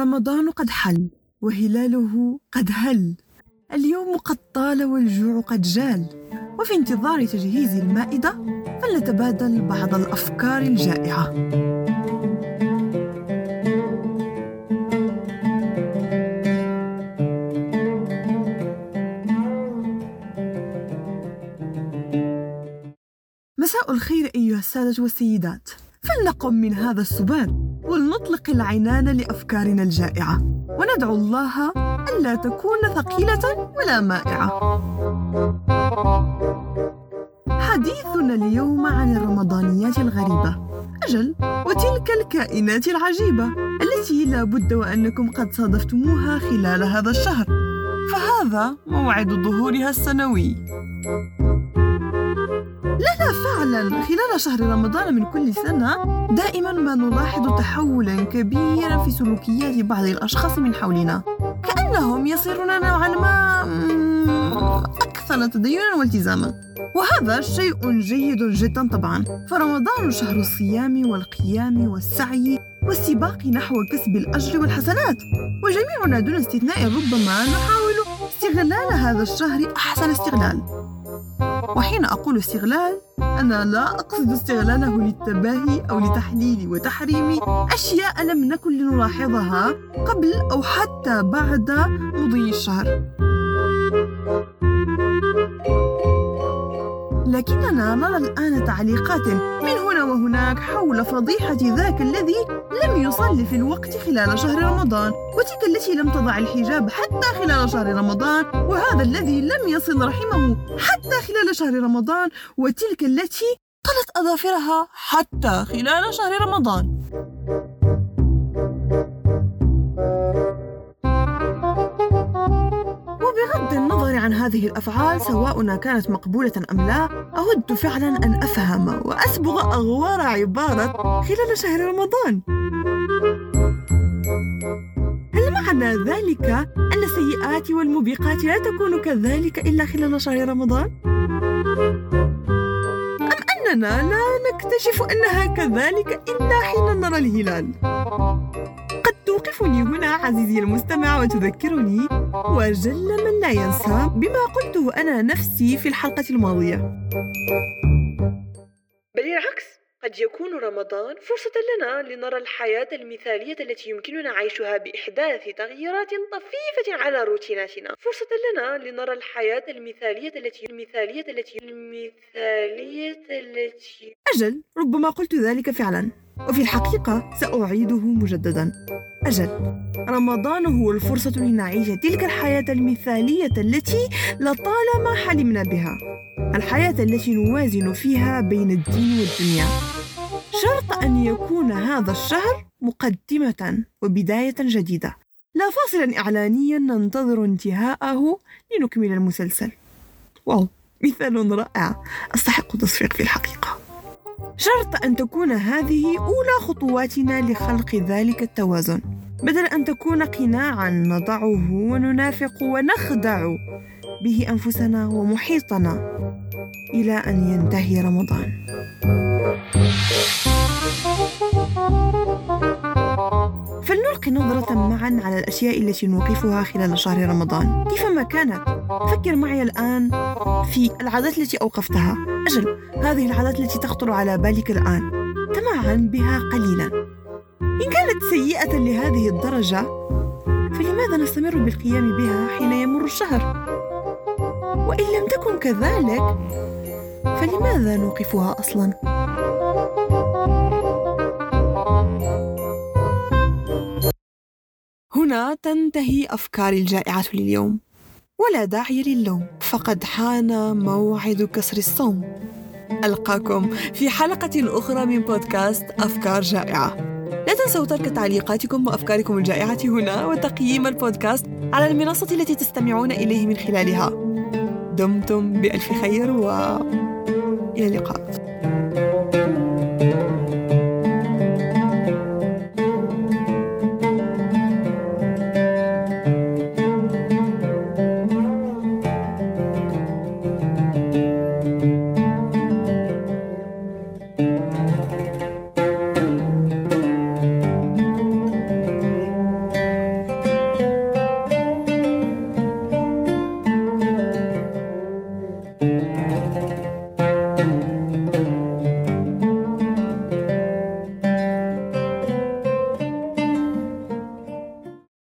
رمضان قد حل وهلاله قد هل. اليوم قد طال والجوع قد جال. وفي انتظار تجهيز المائدة فلنتبادل بعض الأفكار الجائعة. مساء الخير أيها السادة والسيدات. فلنقم من هذا السبات. ولنطلق العنان لأفكارنا الجائعة. وندعو الله ألا تكون ثقيلة ولا مائعة. حديثنا اليوم عن الرمضانيات الغريبة. أجل وتلك الكائنات العجيبة التي لا بد وأنكم قد صادفتموها خلال هذا الشهر. فهذا موعد ظهورها السنوي. لا فعلا. خلال شهر رمضان من كل سنة دائما ما نلاحظ تحولا كبيرا في سلوكيات بعض الأشخاص من حولنا. كأنهم يصيرون نوعا ما أكثر تدينا والتزاما. وهذا شيء جيد جدا طبعا. فرمضان شهر الصيام والقيام والسعي والسباق نحو كسب الأجر والحسنات. وجميعنا دون استثناء ربما نحاول استغلال هذا الشهر أحسن استغلال. وحين أقول استغلال أنا لا أقصد استغلاله للتباهي أو لتحليل وتحريم أشياء لم نكن لنلاحظها قبل أو حتى بعد مضي الشهر. لكننا نرى الآن تعليقات من هنا وهناك حول فضيحة ذاك الذي لم يصلي في الوقت خلال شهر رمضان وتلك التي لم تضع الحجاب حتى خلال شهر رمضان وهذا الذي لم يصل رحمه حتى خلال شهر رمضان وتلك التي طلت أظافرها حتى خلال شهر رمضان. هذه الأفعال سواء كانت مقبولة أم لا أود فعلا أن أفهم وأسبغ أغوار عبارة خلال شهر رمضان هل معنى ذلك أن السيئات والموبقات لا تكون كذلك إلا خلال شهر رمضان؟ أم أننا لا نكتشف أنها كذلك إلا حين نرى الهلال؟ توقفني هنا عزيزي المستمع وتذكرني وجل من لا ينسى بما قلته أنا نفسي في الحلقة الماضية. بل العكس قد يكون رمضان فرصة لنا لنرى الحياة المثالية التي يمكننا عيشها بإحداث تغييرات طفيفة على روتيناتنا. فرصة لنا لنرى الحياة المثالية التي المثالية التي المثالية التي أجل ربما قلت ذلك فعلا وفي الحقيقة سأعيده مجددا. أجل رمضان هو الفرصة لنعيش تلك الحياة المثالية التي لطالما حلمنا بها. الحياة التي نوازن فيها بين الدين والدنيا. شرط أن يكون هذا الشهر مقدمة وبداية جديدة. لا فاصلا إعلانيا ننتظر انتهاءه لنكمل المسلسل. واو مثال رائع. أستحق التصفيق في الحقيقة. شرط أن تكون هذه أولى خطواتنا لخلق ذلك التوازن. بدل أن تكون قناعا نضعه وننافق ونخدع به أنفسنا ومحيطنا إلى أن ينتهي رمضان. فلنلقي نظرة معا على الأشياء التي نوقفها خلال شهر رمضان. كيفما كانت؟ فكر معي الآن في العادات التي أوقفتها. أجل هذه العادات التي تخطر على بالك الآن. تمعن بها قليلا. إن كانت سيئة لهذه الدرجة فلماذا نستمر بالقيام بها حين يمر الشهر؟ وإن لم تكن كذلك فلماذا نوقفها أصلا؟ هنا تنتهي أفكاري الجائعة لليوم. ولا داعي للوم. فقد حان موعد كسر الصوم. ألقاكم في حلقة أخرى من بودكاست أفكار جائعة. لا تنسوا ترك تعليقاتكم وأفكاركم الجائعة هنا وتقييم البودكاست على المنصة التي تستمعون إليه من خلالها. دمتم بألف خير وإلى اللقاء.